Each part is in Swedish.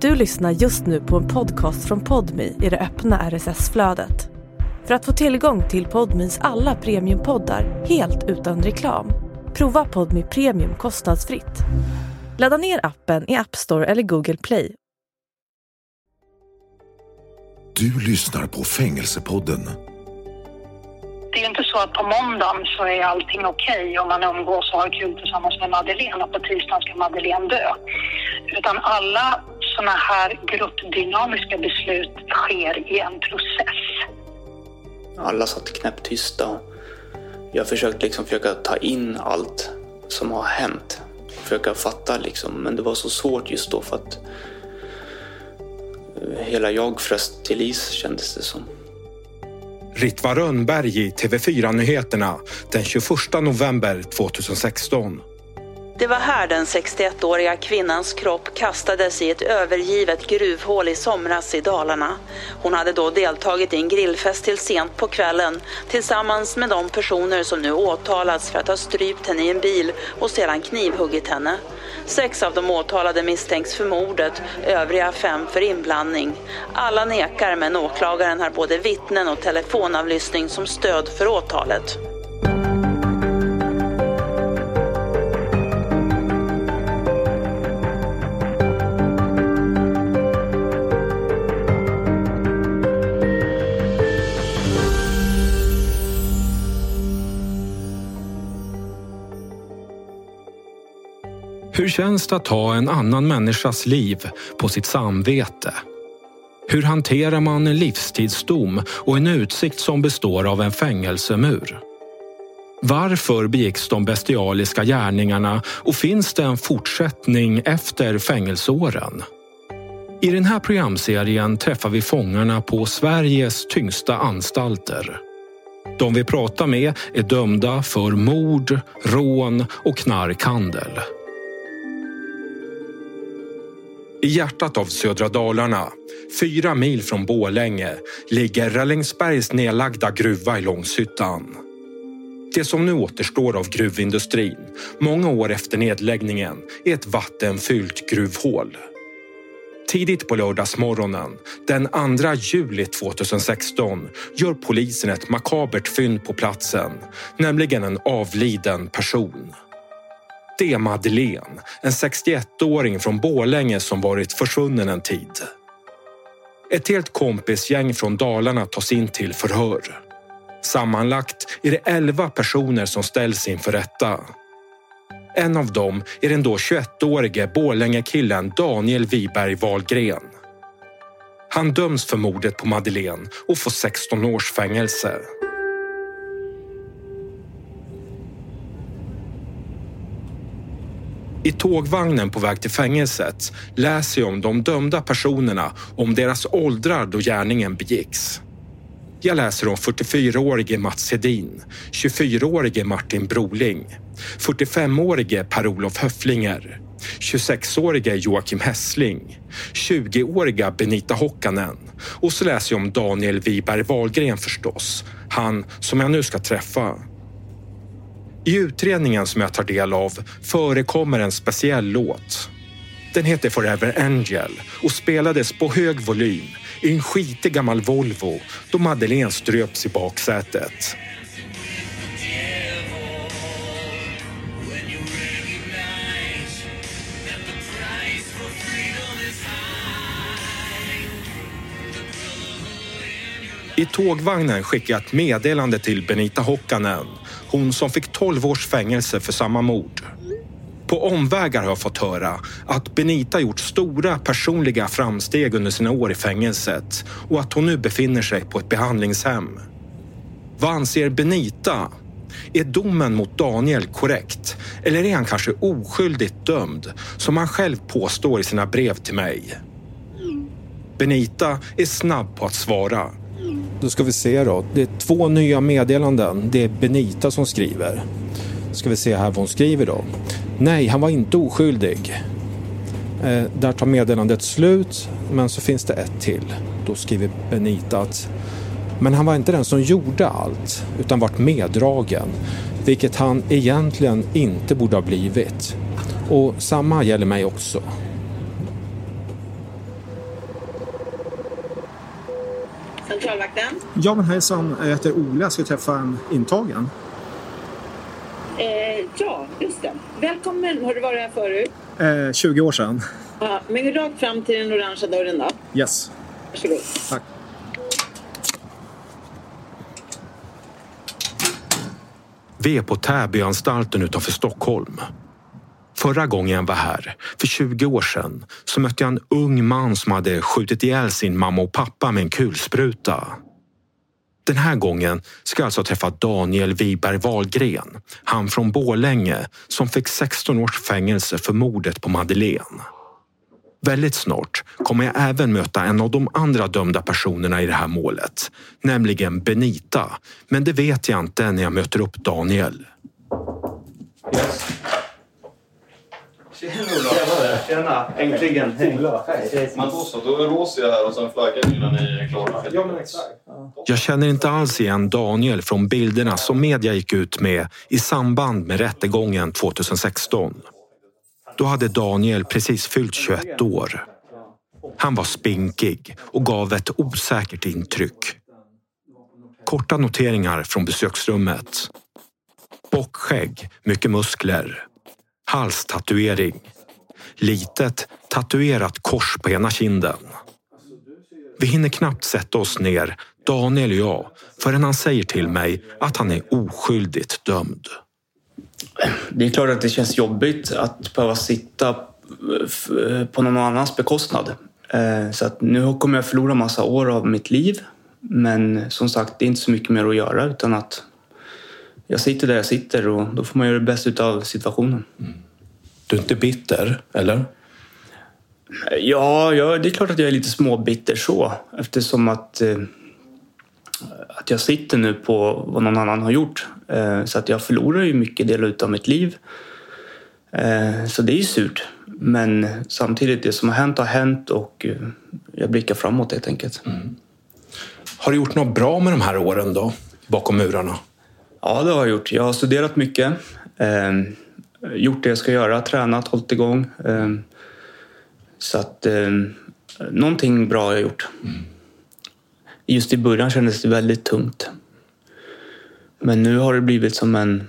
Du lyssnar just nu på en podcast från Podmi i det öppna RSS-flödet. För att få tillgång till Podmis alla premiumpoddar helt utan reklam, prova Podmi Premium kostnadsfritt. Ladda ner appen i App Store eller Google Play. Du lyssnar på Fängelsepodden. Det är ju inte så att på måndagen så är allting okej och man umgås och har kul tillsammans med Madeleine och på tisdagen ska Madeleine dö. Utan alla sådana här gruppdynamiska beslut sker i en process. Alla satt knäpptysta. Jag försökte liksom försöka ta in allt som har hänt. Försöka fatta liksom, men det var så svårt just då för att eh, hela jag frös till is kändes det som. Ritva Rönnberg i TV4-nyheterna den 21 november 2016. Det var här den 61-åriga kvinnans kropp kastades i ett övergivet gruvhål i somras i Dalarna. Hon hade då deltagit i en grillfest till sent på kvällen tillsammans med de personer som nu åtalats för att ha strypt henne i en bil och sedan knivhuggit henne. Sex av de åtalade misstänks för mordet, övriga fem för inblandning. Alla nekar men åklagaren har både vittnen och telefonavlyssning som stöd för åtalet. Hur känns det att ha en annan människas liv på sitt samvete? Hur hanterar man en livstidsdom och en utsikt som består av en fängelsemur? Varför begicks de bestialiska gärningarna och finns det en fortsättning efter fängelseåren? I den här programserien träffar vi fångarna på Sveriges tyngsta anstalter. De vi pratar med är dömda för mord, rån och knarkhandel. I hjärtat av södra Dalarna, fyra mil från Bålänge, ligger Rällingsbergs nedlagda gruva i Långshyttan. Det som nu återstår av gruvindustrin, många år efter nedläggningen, är ett vattenfyllt gruvhål. Tidigt på lördagsmorgonen, den 2 juli 2016, gör polisen ett makabert fynd på platsen, nämligen en avliden person. Det är Madeleine, en 61-åring från Bålänge som varit försvunnen en tid. Ett helt kompisgäng från Dalarna tas in till förhör. Sammanlagt är det 11 personer som ställs inför rätta. En av dem är den då 21-årige Borlängekillen Daniel Wiberg Wahlgren. Han döms för mordet på Madeleine och får 16 års fängelse. I tågvagnen på väg till fängelset läser jag om de dömda personerna om deras åldrar då gärningen begicks. Jag läser om 44-årige Mats Hedin, 24-årige Martin Broling, 45-årige Per-Olof Höfflinger, 26-årige Joakim Hessling, 20-åriga Benita Hockanen och så läser jag om Daniel Wiberg Wahlgren förstås, han som jag nu ska träffa. I utredningen som jag tar del av förekommer en speciell låt. Den heter Forever Angel och spelades på hög volym i en skitig gammal Volvo då Madeleine ströps i baksätet. I tågvagnen skickar jag ett meddelande till Benita Hockanen, hon som fick 12 års fängelse för samma mord. På omvägar har jag fått höra att Benita gjort stora personliga framsteg under sina år i fängelset och att hon nu befinner sig på ett behandlingshem. Vad anser Benita? Är domen mot Daniel korrekt? Eller är han kanske oskyldigt dömd, som han själv påstår i sina brev till mig? Benita är snabb på att svara. Då ska vi se då. Det är två nya meddelanden. Det är Benita som skriver. Ska vi se här vad hon skriver då. Nej, han var inte oskyldig. Eh, där tar meddelandet slut, men så finns det ett till. Då skriver Benita att men han var inte den som gjorde allt, utan vart meddragen, vilket han egentligen inte borde ha blivit. Och samma gäller mig också. Ja men hejsan, jag heter Ola. Jag ska träffa en intagen. Eh, ja, just det. Välkommen. Har du varit här förut? Eh, 20 år sedan. Ja, men rakt fram till den orangea dörren då. Yes. Varsågod. Tack. Vi är på Täbyanstalten utanför Stockholm. Förra gången jag var här, för 20 år sedan, så mötte jag en ung man som hade skjutit ihjäl sin mamma och pappa med en kulspruta. Den här gången ska jag alltså träffa Daniel Wiberg Wahlgren, han från Borlänge som fick 16 års fängelse för mordet på Madeleine. Väldigt snart kommer jag även möta en av de andra dömda personerna i det här målet, nämligen Benita. Men det vet jag inte när jag möter upp Daniel. Tjena, äntligen. Men då så, då låser jag här och sen flaggar ni när ni är klara. Ja, men exakt. Jag känner inte alls igen Daniel från bilderna som media gick ut med i samband med rättegången 2016. Då hade Daniel precis fyllt 21 år. Han var spinkig och gav ett osäkert intryck. Korta noteringar från besöksrummet. Bockskägg, mycket muskler. Halstatuering. Litet tatuerat kors på ena kinden. Vi hinner knappt sätta oss ner, Daniel och jag, förrän han säger till mig att han är oskyldigt dömd. Det är klart att det känns jobbigt att behöva sitta på någon annans bekostnad. Eh, så att nu kommer jag förlora massa år av mitt liv. Men som sagt, det är inte så mycket mer att göra utan att jag sitter där jag sitter och då får man göra det bästa av situationen. Du är inte bitter, eller? Ja, ja, det är klart att jag är lite småbitter så eftersom att, eh, att jag sitter nu på vad någon annan har gjort. Eh, så att jag förlorar ju mycket delar av mitt liv. Eh, så det är ju surt. Men samtidigt, det som har hänt har hänt och eh, jag blickar framåt helt enkelt. Har du gjort något bra med de här åren då, bakom murarna? Ja, det har jag gjort. Jag har studerat mycket. Eh, gjort det jag ska göra, tränat, hållit igång. Eh, så att eh, någonting bra har jag gjort. Just i början kändes det väldigt tungt. Men nu har det blivit som en...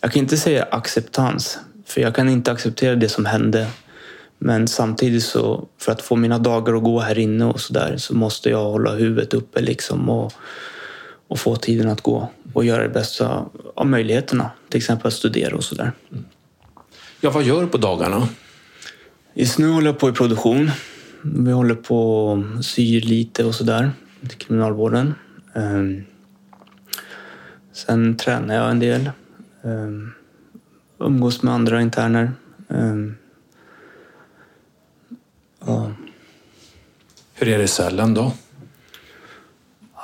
Jag kan inte säga acceptans, för jag kan inte acceptera det som hände. Men samtidigt så, för att få mina dagar att gå här inne och så där, så måste jag hålla huvudet uppe liksom och, och få tiden att gå och göra det bästa av möjligheterna. Till exempel att studera och sådär. Ja, vad gör du på dagarna? Just nu håller jag på i produktion. Vi håller på och syr lite och sådär till kriminalvården. Ehm, Sen tränar jag en del. Ehm, Umgås med andra interner. Ehm, Ja, Hur är det i cellen då?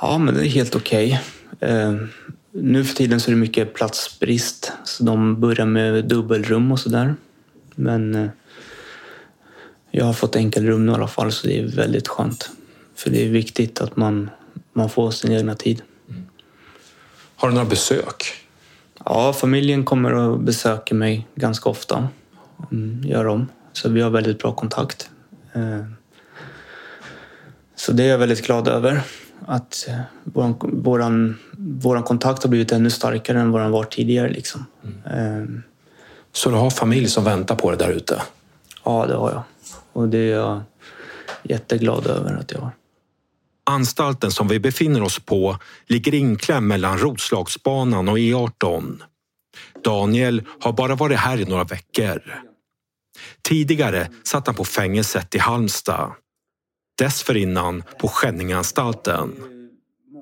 ja men det är helt okej. Ehm, Nu för tiden så är det mycket platsbrist. Så de börjar med dubbelrum och sådär. Men eh, jag har fått enkelrum nu i alla fall så det är väldigt skönt. För det är viktigt att man, man får sin egna tid. Har du några besök? Ja, familjen kommer och besöker mig ganska ofta. Mm, gör de. Så vi har väldigt bra kontakt. Eh, Så det är jag väldigt glad över. Att eh, våran, våran, våran kontakt har blivit ännu starkare än vad den var tidigare. Liksom. Eh, Så du har familj som väntar på dig där ute? Ja, det har jag. Och det är jag jätteglad över att jag har. Anstalten som vi befinner oss på ligger inklämd mellan Roslagsbanan och E18. Daniel har bara varit här i några veckor. Tidigare satt han på fängelset i Halmstad. Dessförinnan på Skänningeanstalten.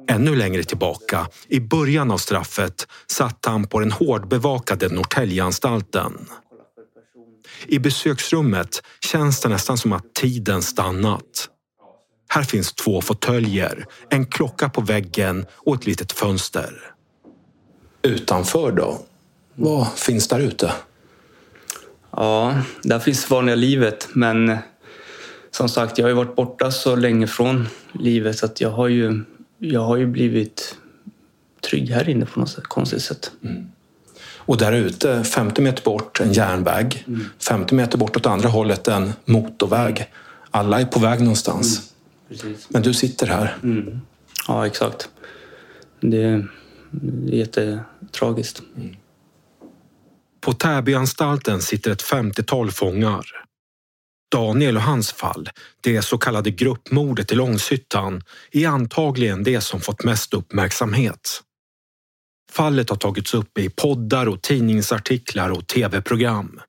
Ännu längre tillbaka, i början av straffet, satt han på den hårdbevakade Norrtäljeanstalten. I besöksrummet känns det nästan som att tiden stannat. Här finns två fåtöljer, en klocka på väggen och ett litet fönster. Utanför då? Vad finns där ute? Ja, där finns vanliga livet. Men som sagt, jag har ju varit borta så länge från livet så att jag har ju, jag har ju blivit trygg här inne på något sätt, konstigt sätt. Och där ute, 50 meter bort, en järnväg. 50 meter bort åt andra hållet, en motorväg. Alla är på väg någonstans. Precis. Men du sitter här. Ja, exakt. Det, det är jättetragiskt. På Täbyanstalten sitter ett 50-tal fångar. Daniel och hans fall, det så kallade gruppmordet i Långshyttan, är antagligen det som fått mest uppmärksamhet. Fallet har tagits upp i poddar och tidningsartiklar och tv-program.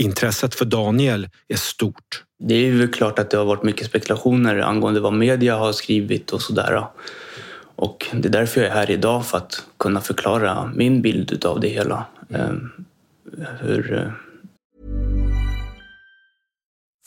Intresset för Daniel är stort. Det är ju klart att det har varit mycket spekulationer angående vad media har skrivit och sådär. Och det är därför jag är här idag, för att kunna förklara min bild av det hela. Ehm, hur... Eh,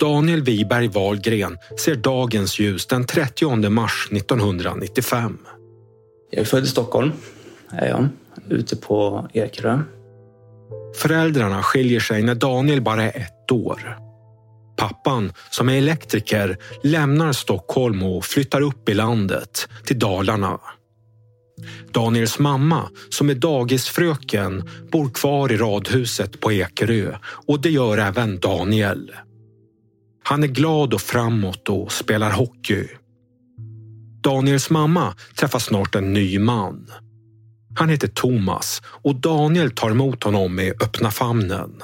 Daniel Wiberg Wahlgren ser dagens ljus den 30 mars 1995. Jag är född i Stockholm, är jag, ute på Ekerö. Föräldrarna skiljer sig när Daniel bara är ett år. Pappan, som är elektriker, lämnar Stockholm och flyttar upp i landet, till Dalarna. Daniels mamma, som är dagisfröken, bor kvar i radhuset på Ekerö och det gör även Daniel. Han är glad och framåt och spelar hockey. Daniels mamma träffar snart en ny man. Han heter Thomas och Daniel tar emot honom med öppna famnen.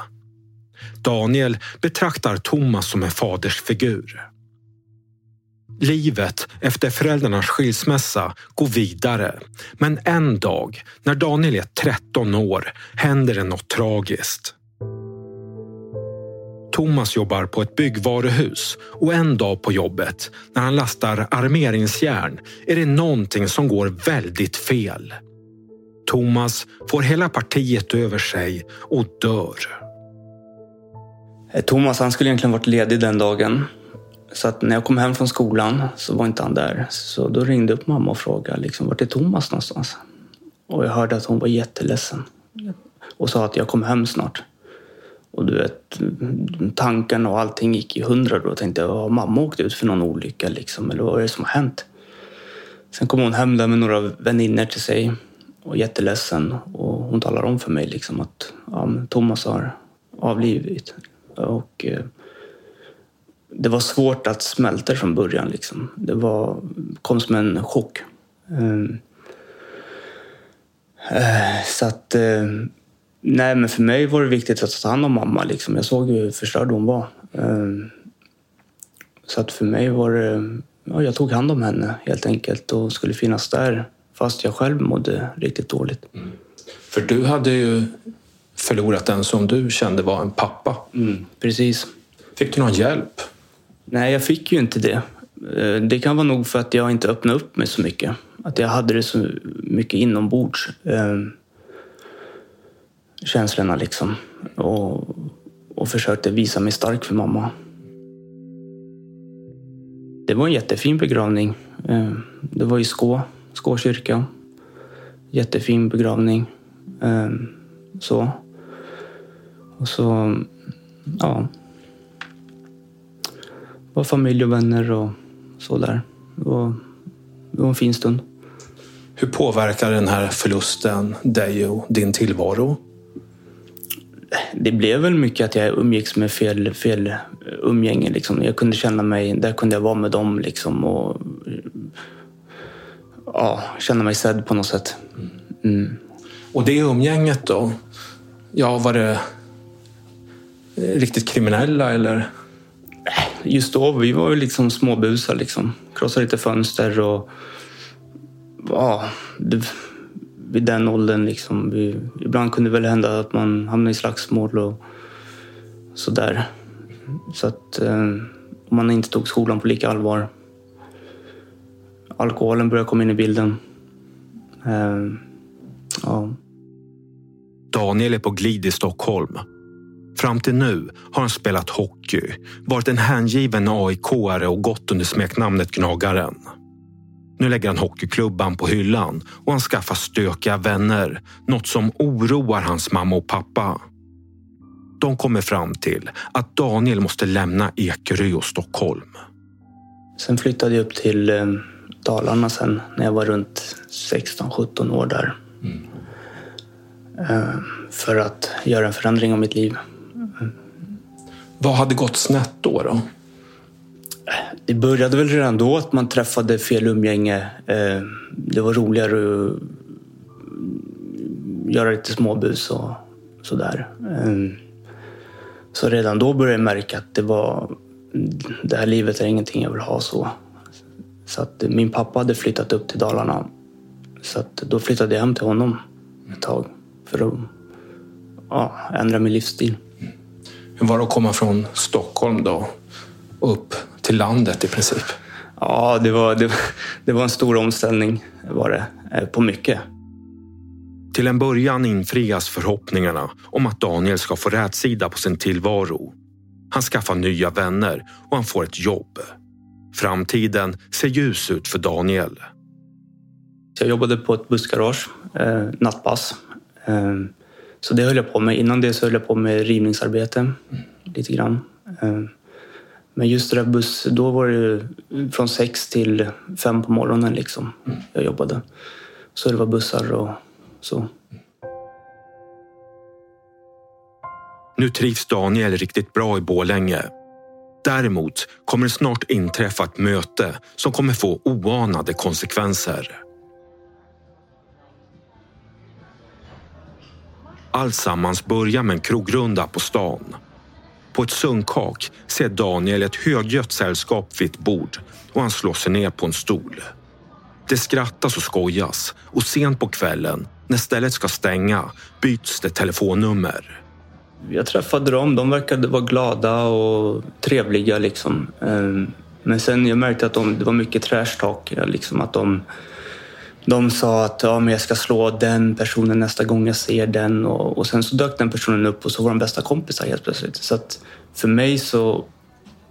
Daniel betraktar Thomas som en fadersfigur. Livet efter föräldrarnas skilsmässa går vidare. Men en dag, när Daniel är 13 år, händer det något tragiskt. Thomas jobbar på ett byggvaruhus och en dag på jobbet, när han lastar armeringsjärn, är det någonting som går väldigt fel. Thomas får hela partiet över sig och dör. Eh, Thomas han skulle egentligen varit ledig den dagen. Så att när jag kom hem från skolan så var inte han där. Så då ringde jag upp mamma och frågade liksom, vart är Thomas någonstans? Och jag hörde att hon var jätteledsen. Och sa att jag kom hem snart. Och du vet, tankarna och allting gick i hundra då. Jag tänkte, har mamma åkt ut för någon olycka liksom? Eller vad är det som har hänt? Sen kom hon hem där med några vänner till sig och jätteledsen. Och hon talar om för mig liksom att ja, Thomas har avlidit. Och eh, det var svårt att smälta det från början. Liksom. Det var, kom som en chock. Ehm, eh, så att... Eh, nej, men för mig var det viktigt att ta hand om mamma. Liksom. Jag såg ju hur förstörd hon var. Eh, så att för mig var det... Ja, jag tog hand om henne helt enkelt och skulle finnas där fast jag själv mådde riktigt dåligt. För du hade ju förlorat en som du kände var en pappa. Mm, precis. Fick du någon hjälp? Nej, jag fick ju inte det. Eh, Det kan vara nog för att jag inte öppnade upp mig så mycket. Att jag hade det så mycket inombords. Känslorna liksom. Och, och försökte visa mig stark för mamma. Det var en jättefin begravning. Eh, det var i Skå, Skå kyrka. Jättefin begravning. Eh, så. Och så, ja var familj och vänner och så där. Det var det var en fin stund. Hur påverkar den här förlusten dig och din tillvaro? Det blev väl mycket att jag umgicks med fel, fel umgänge. Liksom. Jag kunde känna mig, där kunde jag vara med dem liksom, och ja, känna mig sedd på något sätt. Mm. Och det umgänget då? Ja, var det riktigt kriminella eller? Just då, vi var ju liksom småbusar liksom. Krossade lite fönster och ja, det, vid den åldern liksom. Vi, ibland kunde det väl hända att man hamnade i slagsmål och sådär. Så att eh, man inte tog skolan på lika allvar. Alkoholen började komma in i bilden. Eh, ja. Daniel är på glid i Stockholm. Fram till nu har han spelat hockey, varit en hängiven AIK-are och gått under smeknamnet Gnagaren. Nu lägger han hockeyklubban på hyllan och han skaffar stökiga vänner. Något som oroar hans mamma och pappa. De kommer fram till att Daniel måste lämna Ekerö och Stockholm. Sen flyttade jag upp till eh, Dalarna sen när jag var runt 16-17 år där. Mm. Eh, för att göra en förändring av mitt liv. Vad hade gått snett då? då? Det började väl redan då att man träffade fel umgänge. Eh, det var roligare att mm, göra lite småbus och sådär. Eh, så redan då började jag märka att det var mm, det här livet är ingenting jag vill ha så. Så att min pappa hade flyttat upp till Dalarna. Så att då flyttade jag hem till honom ett tag för att ja, ändra min livsstil. Mm. Hur var det att komma från Stockholm då upp till landet i princip? Ja, det var, det, det var en stor omställning var det, eh, på mycket. Till en början infrias förhoppningarna om att Daniel ska få rätsida på sin tillvaro. Han skaffar nya vänner och han får ett jobb. Framtiden ser ljus ut för Daniel. Jag jobbade på ett bussgarage, eh, nattpass. Eh, så det höll jag på med. Innan det så höll jag på med rivningsarbete mm. lite grann. Eh, men just det där buss, då var det från sex till fem på morgonen liksom mm. jag jobbade. Så det var bussar och så. Nu trivs Daniel riktigt bra i Bålänge. Däremot kommer det snart inträffa ett möte som kommer få oanade konsekvenser. Alltsammans börjar med en krogrunda på stan. På ett sunkak ser Daniel ett högljutt sällskap vid ett bord och han slår sig ner på en stol. Det skrattas och skojas och sent på kvällen, när stället ska stänga, byts det telefonnummer. Jag träffade dem. De verkade vara glada och trevliga. Liksom. Ehm, men sen jag märkte att de, det var mycket trash talk. Liksom att de de sa att ja, men jag ska slå den personen nästa gång jag ser den och, och sen så dök den personen upp och så var de bästa kompisar helt plötsligt. Så att för mig så,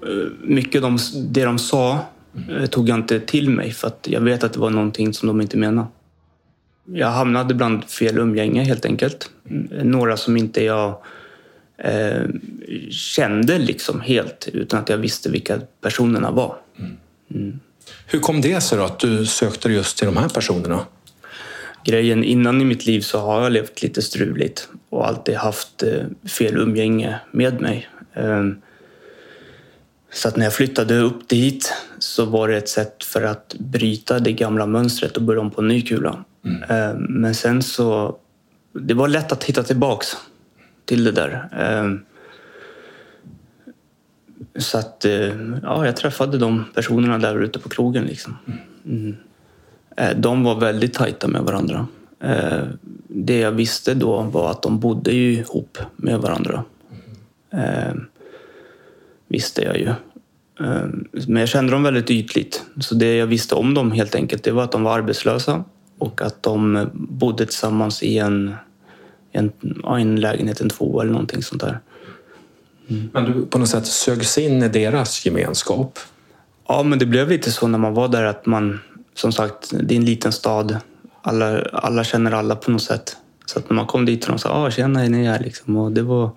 eh, mycket av de, det de sa eh, tog jag inte till mig för att jag vet att det var någonting som de inte menade. Jag hamnade bland fel umgänge helt enkelt. Några som inte jag eh, kände liksom helt utan att jag visste vilka personerna var. Mm. Hur kom det sig då att du sökte just till de här personerna? Grejen innan i mitt liv så har jag levt lite struligt och alltid haft eh, fel umgänge med mig. Ehm, så att när jag flyttade upp dit så var det ett sätt för att bryta det gamla mönstret och börja om på en ny kula. Mm. Ehm, men sen så... Det var lätt att hitta tillbaks till det där. Så att, eh, ja, jag träffade de personerna där ute på krogen. Liksom. Mm. Eh, de var väldigt tajta med varandra. Eh, det jag visste då var att de bodde ju ihop med varandra. Visste jag ju. Men jag kände dem väldigt ytligt. Så det jag visste om dem helt enkelt, det var att de var arbetslösa och att de bodde tillsammans i en, en, en lägenhet, en två eller någonting sånt där. Mm. Men du på något sätt sögs in i deras gemenskap? Ja, men det blev lite så när man var där att man, som sagt, det är en liten stad. Alla, alla känner alla på något sätt. Så att när man kom dit och de sa ah, “tjena, är ni här?” liksom, och det var...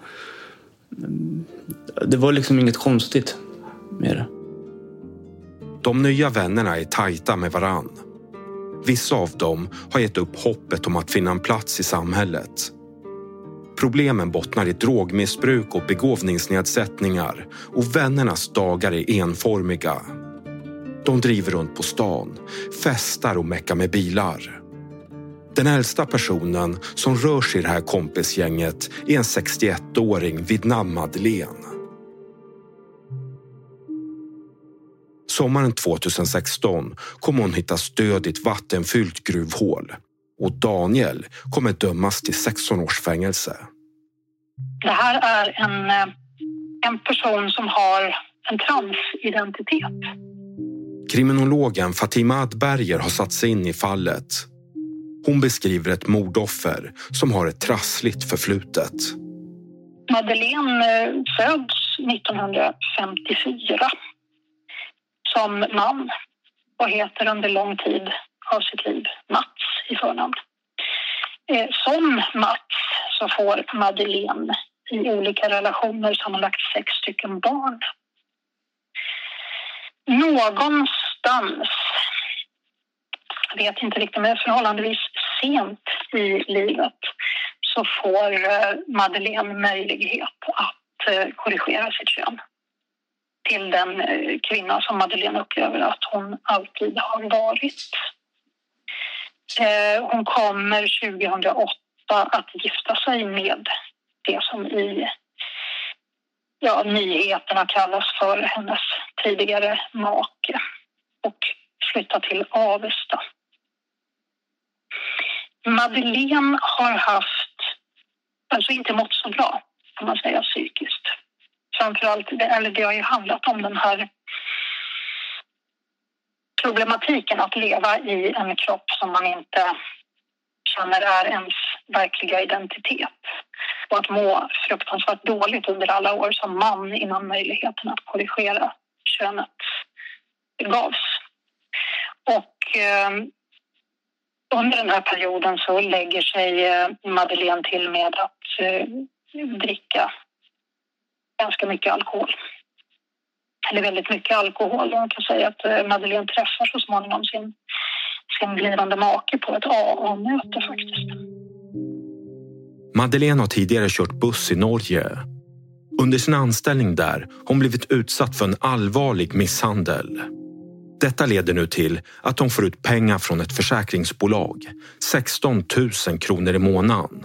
Det var liksom inget konstigt med det. De nya vännerna är tajta med varann. Vissa av dem har gett upp hoppet om att finna en plats i samhället. Problemen bottnar i drogmissbruk och begåvningsnedsättningar och vännernas dagar är enformiga. De driver runt på stan, festar och meckar med bilar. Den äldsta personen som rör sig i det här kompisgänget är en 61-åring vid namn Madeleine. Sommaren 2016 kommer hon hitta stöd i ett vattenfyllt gruvhål och Daniel kommer dömas till 16 års fängelse. Det här är en, eh, en person som har en transidentitet. Kriminologen Fatima Adberger har satt sig in i fallet. Hon beskriver ett mordoffer som har ett trassligt förflutet. Madeleine eh, föds 1954 som man och heter under lång tid av sitt liv Mats i förnamn. Eh, som Mats så får Madeleine i olika relationer sammanlagt sex stycken barn. Någonstans, jag vet inte riktigt, men förhållandevis sent i livet så får eh, Madeleine möjlighet att eh, korrigera sitt kön till den eh, kvinna som Madeleine upplever att hon alltid har varit. Eh, hon kommer 2008 att gifta sig med det som i ja, nyheterna kallas för hennes tidigare make och flytta till Avesta. Madeleine har haft, alltså inte mått så bra kan man säga psykiskt. Framförallt, eller det har ju handlat om den här problematiken att leva i en kropp som man inte känner är ens verkliga identitet och att må fruktansvärt dåligt under alla år som man innan möjligheten att korrigera könet gavs. Och eh, under den här perioden så lägger sig eh, Madeleine till med att eh, dricka ganska mycket alkohol. Eller väldigt mycket alkohol. Man kan säga att eh, Madeleine träffar så småningom sin, sin blivande make på ett AA-möte faktiskt. Madeleine har tidigare kört buss i Norge. Under sin anställning där har hon blivit utsatt för en allvarlig misshandel. Detta leder nu till att hon får ut pengar från ett försäkringsbolag. 16 000 kronor i månaden.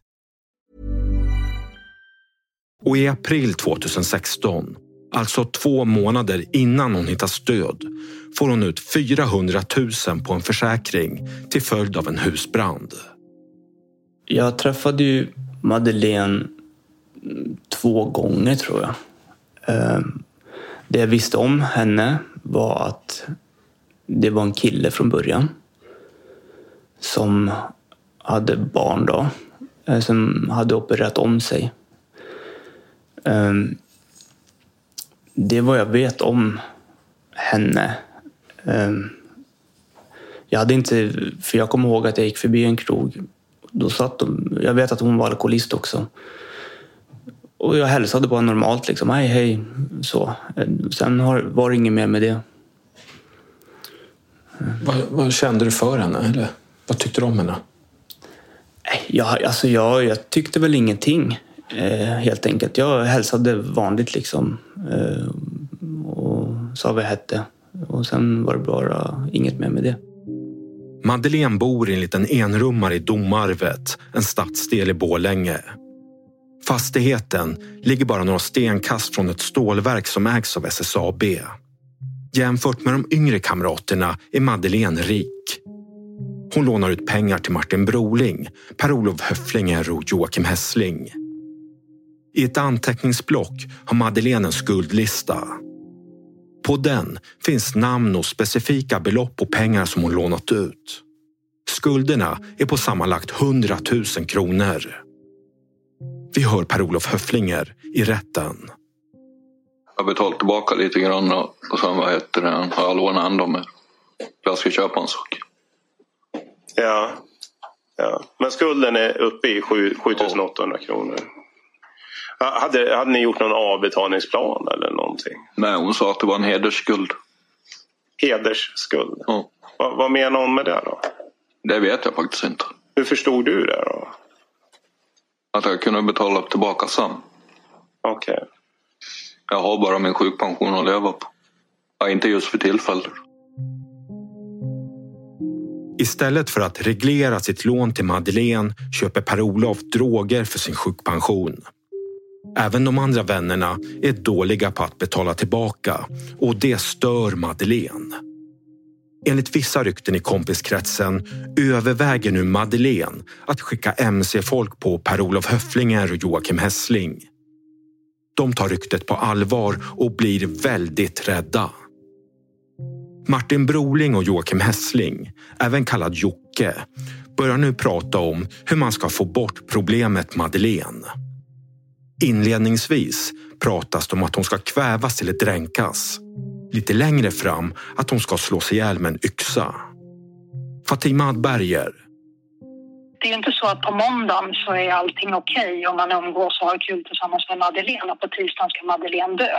Och i april 2016, alltså två månader innan hon hittar stöd, får hon ut 400 000 på en försäkring till följd av en husbrand. Jag träffade ju Madeleine två gånger tror jag. Ehm, det jag visste om henne var att det var en kille från början som hade barn då, eh, som hade opererat om sig. Ehm, Det är vad jag vet om henne. Ehm, Jag hade inte, för jag kommer ihåg att jag gick förbi en krog. Då satt de, jag vet att hon var alkoholist också. Och jag hälsade bara normalt liksom. Hej, hej. Så. Sen har, var det inget mer med det. Vad, vad kände du för henne? Eller vad tyckte du om henne? Jag, alltså jag, jag tyckte väl ingenting. Eh, helt enkelt. Jag hälsade vanligt liksom. Eh, och sa vad jag hette. Och sen var det bara inget mer med det. Madeleine bor i en liten enrummare i Domarvet, en stadsdel i Bålänge. Fastigheten ligger bara några stenkast från ett stålverk som ägs av SSAB. Jämfört med de yngre kamraterna är Madeleine rik. Hon lånar ut pengar till Martin Broling, Per-Olof Höfflinger och Joakim Hessling. I ett anteckningsblock har Madeleine en skuldlista. På den finns namn och specifika belopp på pengar som hon lånat ut. Skulderna är på sammanlagt 100 000 kronor. Vi hör Per-Olof Höfflinger i rätten. Jag har betalat tillbaka lite grann och sen vad heter det, har jag lånat ändå mer. Jag ska köpa en sak. Ja. ja. Men skulden är uppe i 7 800 kronor. Hade, hade ni gjort någon avbetalningsplan eller någonting? Nej, hon sa att det var en hedersskuld. Hedersskuld? Ja. Vad, vad menar hon med det då? Det vet jag faktiskt inte. Hur förstod du det då? Att jag kunde betala tillbaka sen. Okej. Okay. Jag har bara min sjukpension att leva på. Ja, inte just för tillfället. Istället för att reglera sitt lån till Madeleine köper Per-Olof droger för sin sjukpension. Även de andra vännerna är dåliga på att betala tillbaka och det stör Madeleine. Enligt vissa rykten i kompiskretsen överväger nu Madeleine att skicka mc-folk på Per-Olof Höfflinger och Joakim Hessling. De tar ryktet på allvar och blir väldigt rädda. Martin Broling och Joakim Hessling, även kallad Jocke, börjar nu prata om hur man ska få bort problemet Madeleine. Inledningsvis pratas det om att hon ska kvävas eller dränkas. Lite längre fram att hon ska slås ihjäl med en yxa. Fatima Adberger. Det är inte så att på måndagen så är allting okej okay om man umgås och har kul tillsammans med Madeleine och på tisdagen ska Madeleine dö.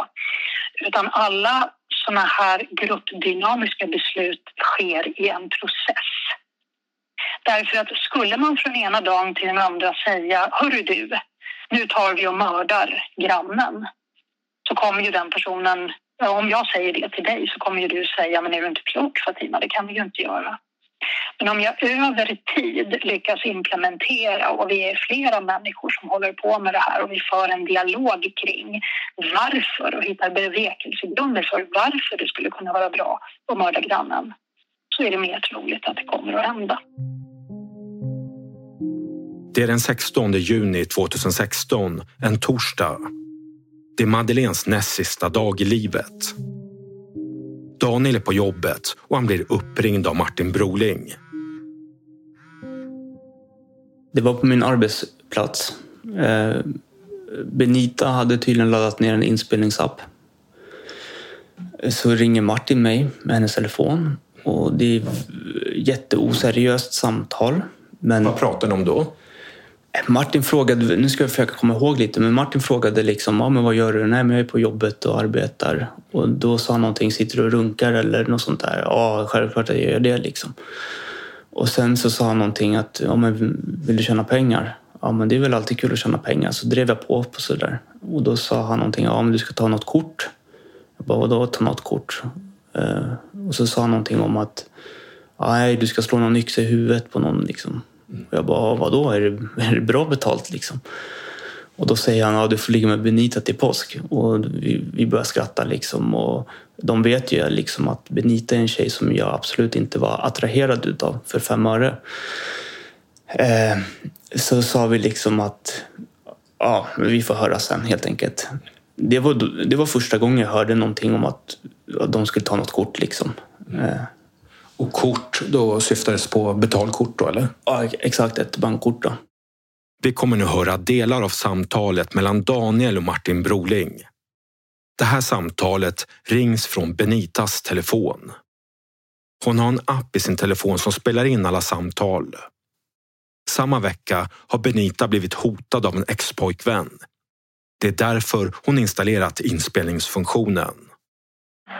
Utan alla sådana här gruppdynamiska beslut sker i en process. Därför att skulle man från ena dagen till den andra säga, hörru du, nu tar vi och mördar grannen. Så kommer ju den personen, om jag säger det till dig så kommer ju du säga, men är du inte klok Fatima, det kan vi ju inte göra. Men om jag över tid lyckas implementera och vi är flera människor som håller på med det här och vi för en dialog kring varför och hittar bevekelsegrunder för varför det skulle kunna vara bra att mörda grannen så är det mer troligt att det kommer att hända. Det är den 16 juni 2016, en torsdag. Det är Madeleines näst sista dag i livet. Daniel är på jobbet och han blir uppringd av Martin Broling. Det var på min arbetsplats. Eh, Benita hade tydligen laddat ner en inspelningsapp. Så ringer Martin mig med hennes telefon och det är jätteoseriöst samtal. Men... Vad pratar ni om då? Martin frågade, nu ska jag försöka komma ihåg lite, men Martin frågade liksom, ja men vad gör du? Nej men jag är på jobbet och arbetar. Och då sa han någonting, sitter du och runkar eller något sånt där? Ja, självklart jag gör det liksom. Och sen så sa han någonting att, ja men vill du tjäna pengar? Ja men det är väl alltid kul att tjäna pengar. Så drev jag på på sådär. Och då sa han någonting, ja men du ska ta något kort. Jag bara, vadå ta något kort? Eh, och så sa han någonting om att, nej du ska slå någon yxa i huvudet på någon liksom. Och jag bara, vadå? Är det, är det bra betalt liksom? Och då säger han, ja du får ligga med Benita till påsk. Och vi, vi börjar skratta liksom. Och de vet ju liksom att Benita är en tjej som jag absolut inte var attraherad utav för fem öre. Eh, så sa vi liksom att ja, vi får höra sen helt enkelt. Det var, det var första gången jag hörde någonting om att, de skulle ta något kort liksom. Eh, och kort, då syftades på betalkort då eller? Ja, exakt. Ett bankkort då. Vi kommer nu höra delar av samtalet mellan Daniel och Martin Broling. Det här samtalet rings från Benitas telefon. Hon har en app i sin telefon som spelar in alla samtal. Samma vecka har Benita blivit hotad av en expojkvän. Det är därför hon installerat inspelningsfunktionen.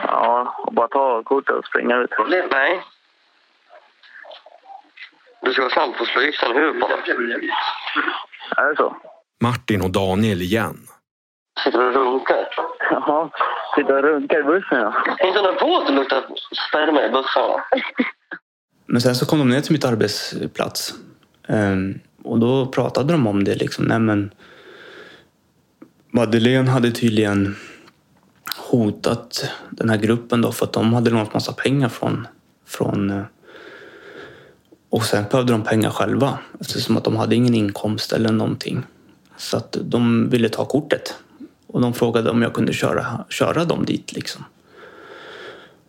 Ja, och bara ta kortet och springa ut. Nej. Du ska vara snabb på att slå yxan i huvudet bara. Är det så? Martin och Daniel igen. Sitter du och runkar? Jaha, sitter och runkar i bussen ja. Inte på att det luktar sperma i bussarna? Men sen så kom de ner till mitt arbetsplats. Ehm, och då pratade de om det. Liksom. Nej, men Madeleine hade tydligen hotat den här gruppen då för att de hade lånat massa pengar från, från eh, och sen behövde de pengar själva eftersom att de hade ingen inkomst eller någonting. Så att de ville ta kortet. Och de frågade om jag kunde köra, köra dem dit liksom.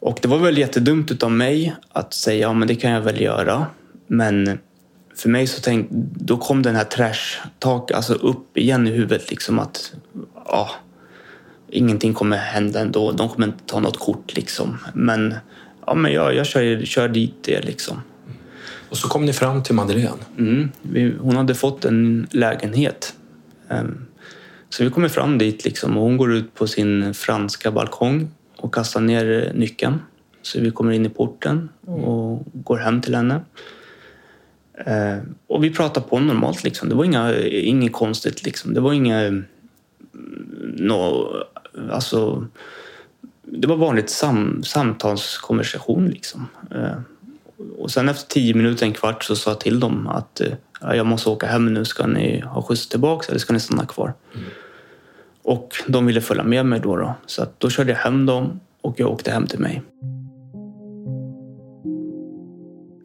Och det var väl jättedumt av mig att säga ja men det kan jag väl göra. Men för mig så tänkte, då kom den här trash-tak alltså upp igen i huvudet liksom att ja, ingenting kommer hända ändå. De kommer inte ta något kort liksom. Men ja, men jag, jag kör, kör dit det liksom. Och så kom ni fram till Madeleine? Mm, vi, hon hade fått en lägenhet. Um, så vi kommer fram dit liksom och hon går ut på sin franska balkong och kastar ner nyckeln. Så vi kommer in i porten och går hem till henne. Uh, och vi pratar på normalt liksom. Det var inga, inget konstigt liksom. Det var inga... No, alltså, det var vanligt sam, samtalskonversation liksom. Uh, och sen efter tio minuter, en kvart, så sa jag till dem att eh, jag måste åka hem nu. Ska ni ha skjuts tillbaka eller ska ni stanna kvar? Mm. Och de ville följa med mig då. då. Så då körde jag hem dem och jag åkte hem till mig.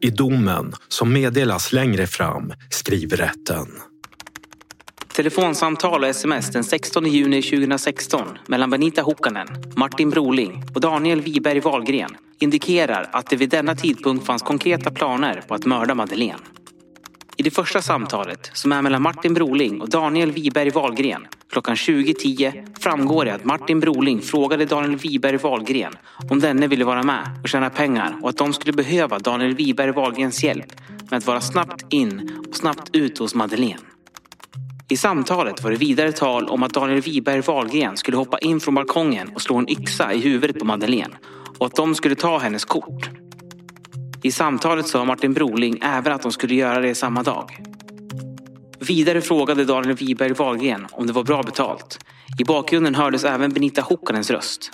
I domen, som meddelas längre fram, skriver rätten. Telefonsamtal och sms den 16 juni 2016 mellan Benita Hukkanen, Martin Broling och Daniel Wiberg Wahlgren indikerar att det vid denna tidpunkt fanns konkreta planer på att mörda Madeleine. I det första samtalet, som är mellan Martin Broling och Daniel Wiberg Wahlgren klockan 20.10 framgår det att Martin Broling frågade Daniel Wiberg Wahlgren om denne ville vara med och tjäna pengar och att de skulle behöva Daniel Wiberg Wahlgrens hjälp med att vara snabbt in och snabbt ut hos Madeleine. I samtalet var det vidare tal om att Daniel Wiberg Wahlgren skulle hoppa in från balkongen och slå en yxa i huvudet på Madeleine och att de skulle ta hennes kort. I samtalet sa Martin Broling även att de skulle göra det samma dag. Vidare frågade Daniel Wiberg Wahlgren om det var bra betalt. I bakgrunden hördes även Benita Hukkanens röst.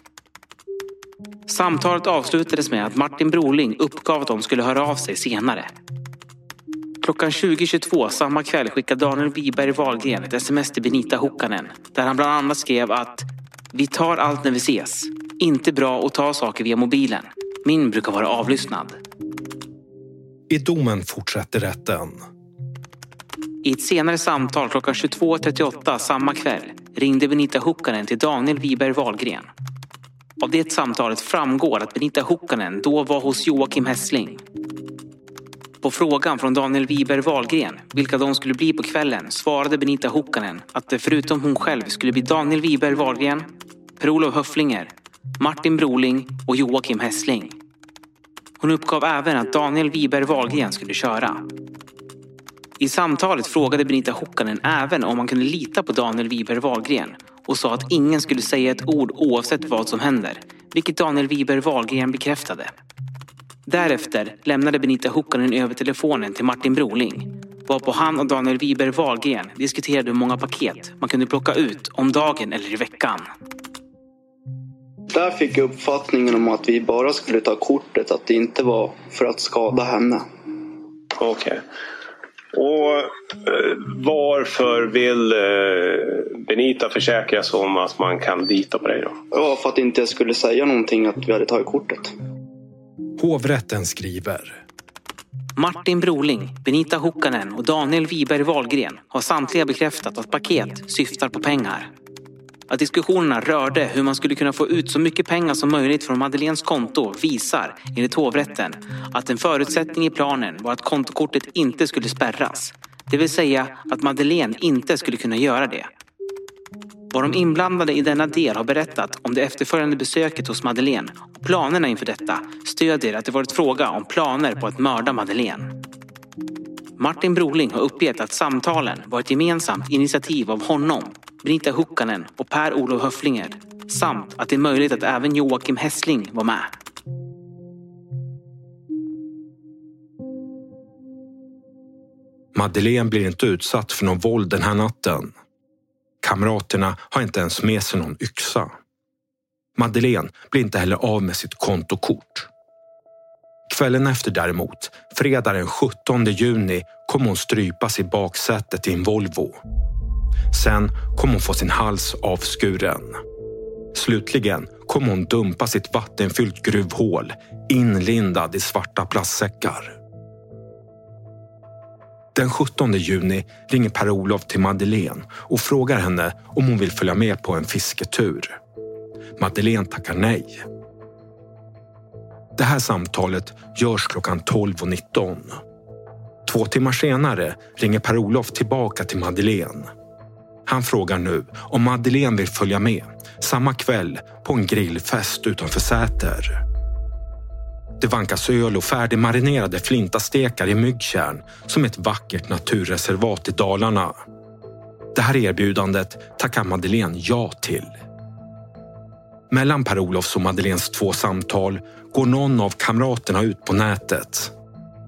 Samtalet avslutades med att Martin Broling uppgav att de skulle höra av sig senare. Klockan 20.22 samma kväll skickade Daniel Wiberg Wahlgren ett sms till Benita Hukkanen där han bland annat skrev att Vi tar allt när vi ses. Inte bra att ta saker via mobilen. Min brukar vara avlyssnad. I domen fortsätter rätten. I ett senare samtal klockan 22.38 samma kväll ringde Benita Hukkanen till Daniel Wiberg Wahlgren. Av det samtalet framgår att Benita Hukkanen då var hos Joakim Hessling. På frågan från Daniel Wiberg Wahlgren vilka de skulle bli på kvällen svarade Benita Hukkanen att det förutom hon själv skulle bli Daniel Wiberg Wahlgren, Per-Olof Höfflinger, Martin Broling och Joakim Hessling. Hon uppgav även att Daniel Wiberg Wahlgren skulle köra. I samtalet frågade Benita Hukkanen även om man kunde lita på Daniel Wiberg Wahlgren och sa att ingen skulle säga ett ord oavsett vad som händer, vilket Daniel Wiberg Wahlgren bekräftade. Därefter lämnade Benita Hukkanen över telefonen till Martin Broling varpå han och Daniel Wiberg Wahlgren diskuterade hur många paket man kunde plocka ut om dagen eller i veckan. Där fick jag uppfattningen om att vi bara skulle ta kortet, att det inte var för att skada henne. Okej. Okay. Och eh, varför vill eh, Benita försäkra sig om att man kan lita på dig då? Ja, för att inte jag skulle säga någonting att vi hade tagit kortet. Hovrätten skriver. Martin Broling, Benita Hukkanen och Daniel Wiberg Wahlgren har samtliga bekräftat att paket syftar på pengar. Att diskussionerna rörde hur man skulle kunna få ut så mycket pengar som möjligt från Madeleines konto visar, enligt hovrätten, att en förutsättning i planen var att kontokortet inte skulle spärras. Det vill säga att Madeleine inte skulle kunna göra det. Vad de inblandade i denna del har berättat om det efterföljande besöket hos Madeleine och planerna inför detta stödjer att det varit fråga om planer på att mörda Madeleine. Martin Broling har uppgett att samtalen var ett gemensamt initiativ av honom, Brita Hukkanen och Per-Olof Höflinger samt att det är möjligt att även Joakim Hessling var med. Madeleine blir inte utsatt för någon våld den här natten. Kamraterna har inte ens med sig någon yxa. Madeleine blir inte heller av med sitt kontokort. Kvällen efter däremot, fredag den 17 juni, kommer hon strypas i baksätet i en Volvo. Sen kommer hon få sin hals avskuren. Slutligen kommer hon dumpa sitt vattenfyllt gruvhål inlindad i svarta plastsäckar. Den 17 juni ringer Per-Olof till Madeleine och frågar henne om hon vill följa med på en fisketur. Madeleine tackar nej. Det här samtalet görs klockan 12.19. Två timmar senare ringer Per-Olof tillbaka till Madeleine. Han frågar nu om Madeleine vill följa med samma kväll på en grillfest utanför Säter. Det vankas öl och färdigmarinerade flintastekar i Myggtjärn som ett vackert naturreservat i Dalarna. Det här erbjudandet tackar Madeleine ja till. Mellan Per-Olofs och Madeleines två samtal går någon av kamraterna ut på nätet.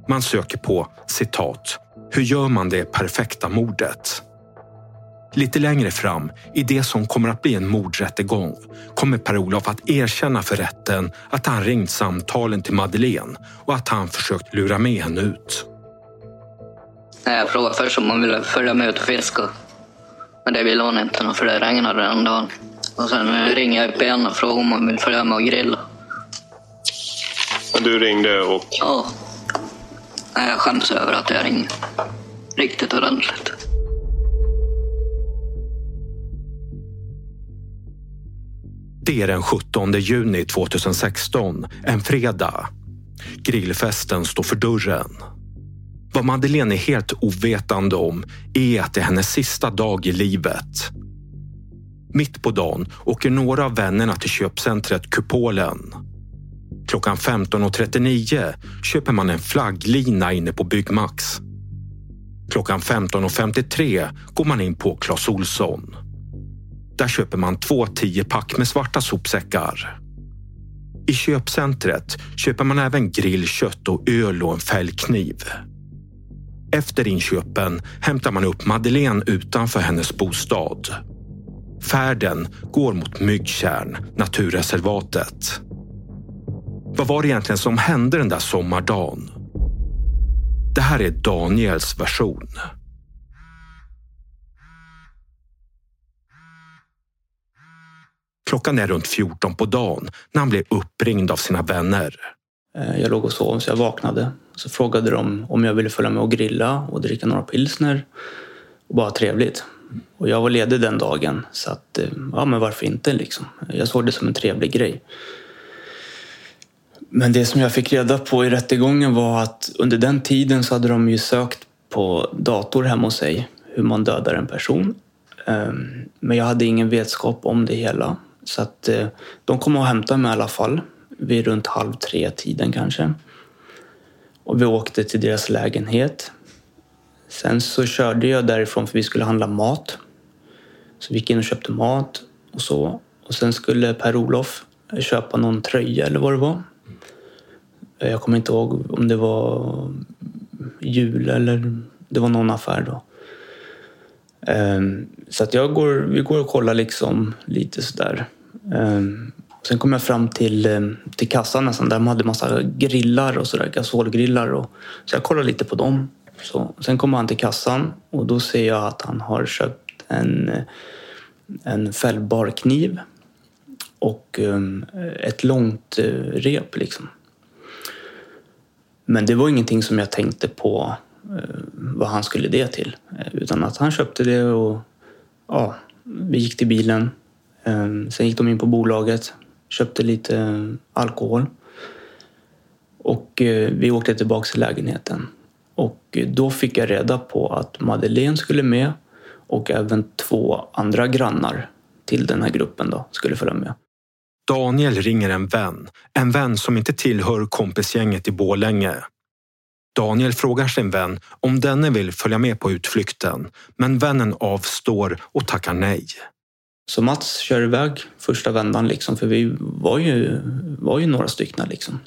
Man söker på citat “Hur gör man det perfekta mordet?” Lite längre fram, i det som kommer att bli en mordrättegång, kommer Per-Olof att erkänna för rätten att han ringt samtalen till Madeleine och att han försökt lura med henne ut. Jag frågade först om hon ville följa med ut och fiska. Men det ville hon inte, för det regnade den dagen. Och sen ringer jag upp igen och frågar om hon vill följa med och grilla. Men du ringde och... Ja. Nej, Jag skäms över att jag ringde. Riktigt ordentligt. Det är den 17 juni 2016, en fredag. Grillfesten står för dörren. Vad Madeleine är helt ovetande om är att det är hennes sista dag i livet. Mitt på dagen åker några av vännerna till köpcentret Kupolen. Klockan 15.39 köper man en flagglina inne på Byggmax. Klockan 15.53 går man in på Clas Olsson. Där köper man två 10-pack med svarta sopsäckar. I köpcentret köper man även grillkött och öl och en fällkniv. Efter inköpen hämtar man upp Madeleine utanför hennes bostad. Färden går mot Myggtjärn, naturreservatet. Vad var det egentligen som hände den där sommardagen? Det här är Daniels version. Klockan är runt 14 på dagen när han blir uppringd av sina vänner. Eh, jag låg och sov så jag vaknade. Så frågade de om jag ville följa med och grilla och dricka några pilsner. Och bara ha trevligt. Och jag var ledig den dagen så att, eh, ja men varför inte liksom. Jag såg det som en trevlig grej. Men det som jag fick reda på i rättegången var att under den tiden så hade de ju sökt på dator hemma hos sig hur man dödar en person. Ehm, men jag hade ingen vetskap om det hela. Så att eh, de kom och hämtade mig i alla fall vid runt halv tre tiden kanske. Och vi åkte till deras lägenhet. Sen så körde jag därifrån för vi skulle handla mat. Så vi gick in och köpte mat och så. Och sen skulle Per-Olof köpa någon tröja eller vad det var. Eh, jag kommer inte ihåg om det var jul eller det var någon affär då. Ehm, så att jag går, vi går och kollar liksom lite sådär. Ehm, sen kom jag fram till, ehm, till kassan nästan, där de hade massa grillar och sådär, gasolgrillar. Och, så jag kollade lite på dem. Så, sen kommer han till kassan och då ser jag att han har köpt en, eh, en fällbar kniv och eh, ett långt eh, rep liksom. Men det var ingenting som jag tänkte på eh, vad han skulle det till. Eh, utan att han köpte det och ja, vi gick till bilen. Ehm, sen gick de in på bolaget, köpte lite eh, alkohol. Och eh, vi åkte tillbaka till lägenheten. Och eh, då fick jag reda på att Madeleine skulle med och även två andra grannar till den här gruppen då skulle följa med. Daniel ringer en vän, en vän som inte tillhör kompisgänget i Borlänge. Daniel frågar sin vän om denne vill följa med på utflykten, men vännen avstår och tackar nej. Så Mats kör iväg första vändan liksom, för vi var ju, var ju några stycken liksom.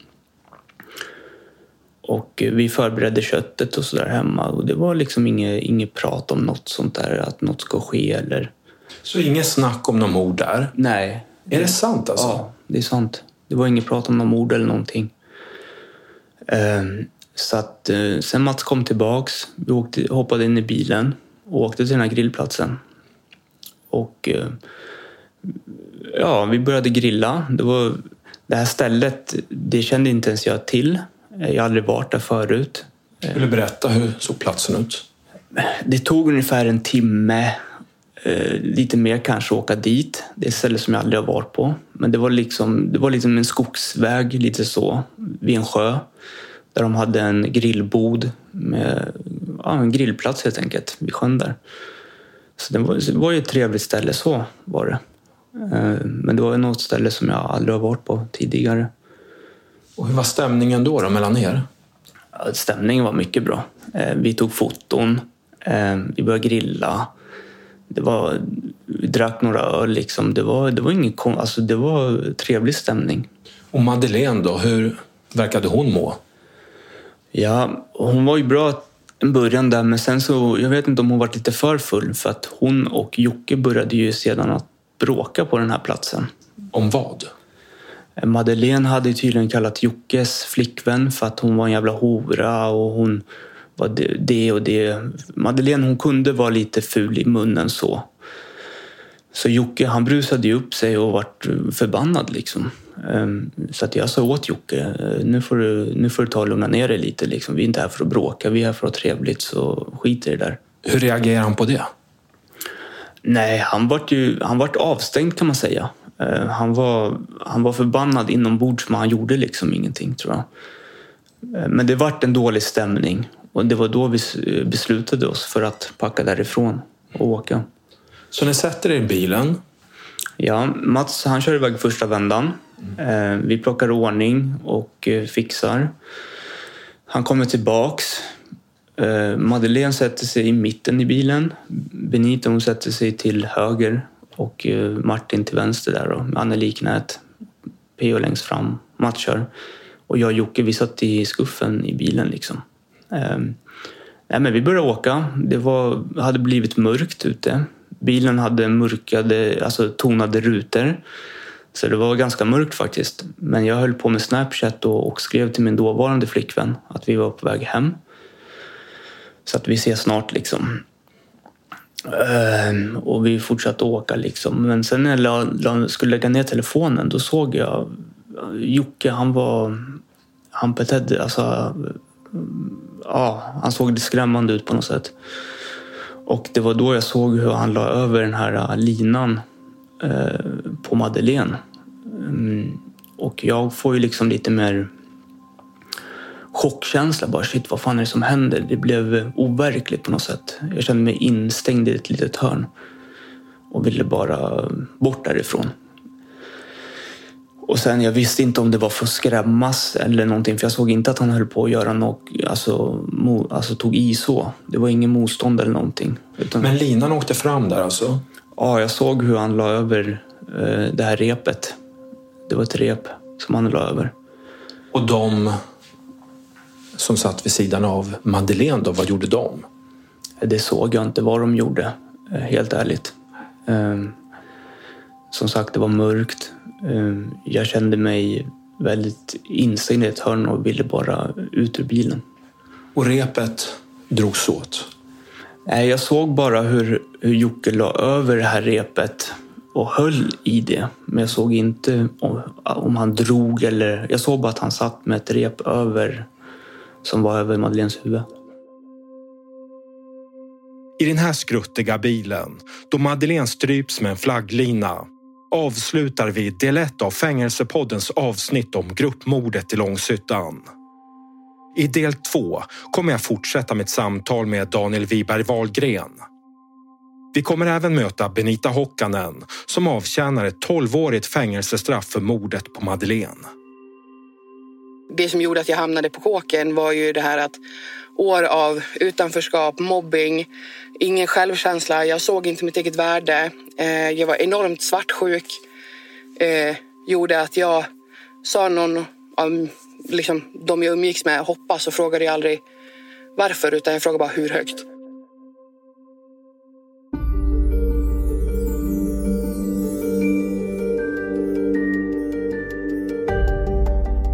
Och vi förberedde köttet och sådär hemma och det var liksom inget, inget prat om något sånt där, att något ska ske eller... Så inget snack om någon mord där? Nej. Är det sant alltså? Ja, det är sant. Det var inget prat om någon mord eller någonting. Ehm, Så att, eh, sen Mats kom tillbaks, vi åkte, hoppade in i bilen och åkte till den här grillplatsen. Och eh, ja, vi började grilla. Det, var, det här stället, det kände inte ens jag till. Jag har aldrig varit där förut. Vill du berätta, hur såg platsen ut? Det tog ungefär en timme, eh, lite mer kanske, att åka dit. Det är ett ställe som jag aldrig har varit på. Men det var liksom, det var liksom en skogsväg, lite så, vid en sjö. Där de hade en grillbod med ja, en grillplats helt enkelt, vid sjön där. Så det var, det var ju ett trevligt ställe, så var det. Eh, Men det var något ställe som jag aldrig har varit på tidigare. Och hur var stämningen då, då mellan er? Stämningen var mycket bra. Eh, Vi tog foton, eh, vi började grilla. Det var, vi drack några öl. Liksom. Det, var, det, var ingen, alltså, det var trevlig stämning. Och Madeleine då, hur verkade hon må? Ja, hon var ju bra en början där, men sen så, jag vet inte om hon var lite för full för att hon och Jocke började ju sedan att bråka på den här platsen. Om vad? Madeleine hade tydligen kallat Jockes flickvän för att hon var en jävla hora och hon var det- det och det. Madeleine hon kunde vara lite ful i munnen så. Så Jocke han brusade ju upp sig och vart förbannad liksom. Ehm, Så att jag sa åt Jocke, "Eh, nu får du, nu får du ta och lugna ner dig lite. Liksom. Vi är inte här för att bråka, vi är här för att ha trevligt, så skit i det där. Hur reagerar han på det? Nej, han vart ju han vart avstängd kan man säga. Eh, Han var, han var förbannad inombords men han gjorde liksom ingenting tror jag. Eh, Men det vart en dålig stämning och det var då vi s- beslutade oss för att packa därifrån och åka. Så ni sätter er i bilen? Ja, Mats han kör iväg första vändan. Mm. Vi plockar ordning och eh, fixar. Han kommer tillbaks. Eh, Madeleine sätter sig i mitten i bilen. Benita hon sätter sig till höger och Martin till vänster där då, med Anneli knät. P.O. längst fram, matchar. Och jag och Jocke vi satt i skuffen i bilen liksom. Eh, men vi började åka. Det var, hade blivit mörkt ute. Bilen hade mörkade, alltså tonade rutor. Så det var ganska mörkt faktiskt. Men jag höll på med Snapchat och, och skrev till min dåvarande flickvän att vi var på väg hem. Så att vi ses snart liksom. Ehm, och vi fortsatte åka liksom. Men sen när jag skulle lägga ner telefonen då såg jag Jocke, han var... Han betedde, alltså... Ja, han såg skrämmande ut på något sätt. Och det var då jag såg hur han la över den här linan Eh, på Madeleine. Mm, och jag får ju liksom lite mer chockkänsla. Bara shit, vad fan är det som händer? Det blev overkligt på något sätt. Jag kände mig instängd i ett litet hörn och ville bara bort därifrån. Och sen, jag visste inte om det var för att skrämmas eller någonting, för jag såg inte att han höll på att göra något, alltså, mo, alltså tog i så. Det var ingen motstånd eller någonting. Utan, Men linan åkte fram där alltså? Ja, jag såg hur han la över eh, det här repet. Det var ett rep som han la över. Och de som satt vid sidan av Madeleine då, vad gjorde de? Det såg jag inte vad de gjorde, eh, helt ärligt. Eh, Som sagt, det var mörkt. Jag kände mig väldigt instängd i ett hörn och ville bara ut ur bilen. Och repet drogs åt? Nej, jag såg bara hur, hur Jocke la över det här repet och höll i det. Men jag såg inte om, om han drog eller... Jag såg bara att han satt med ett rep över som var över Madeleines huvud. I den här skruttiga bilen, då Madeleine stryps med en flagglina, avslutar vi del 1 av Fängelsepoddens avsnitt om gruppmordet i Långshyttan. I del två kommer jag fortsätta mitt samtal med Daniel Wiberg Wahlgren. Vi kommer även möta Benita Hokkanen som avtjänar ett 12-årigt fängelsestraff för mordet på Madeleine. Det som gjorde att jag hamnade på kåken var ju det här att år av utanförskap, mobbing, ingen självkänsla. Jag såg inte mitt eget värde. Eh, jag var enormt svartsjuk. Eh, gjorde att jag sa någon av liksom, de jag umgicks med hoppas och frågade jag aldrig varför utan jag frågade bara hur högt.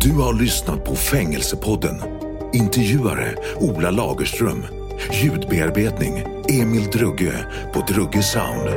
Du har lyssnat på Fängelsepodden. Intervjuare Ola Lagerström. Ljudbearbetning Emil Drugge på Drugge Sound.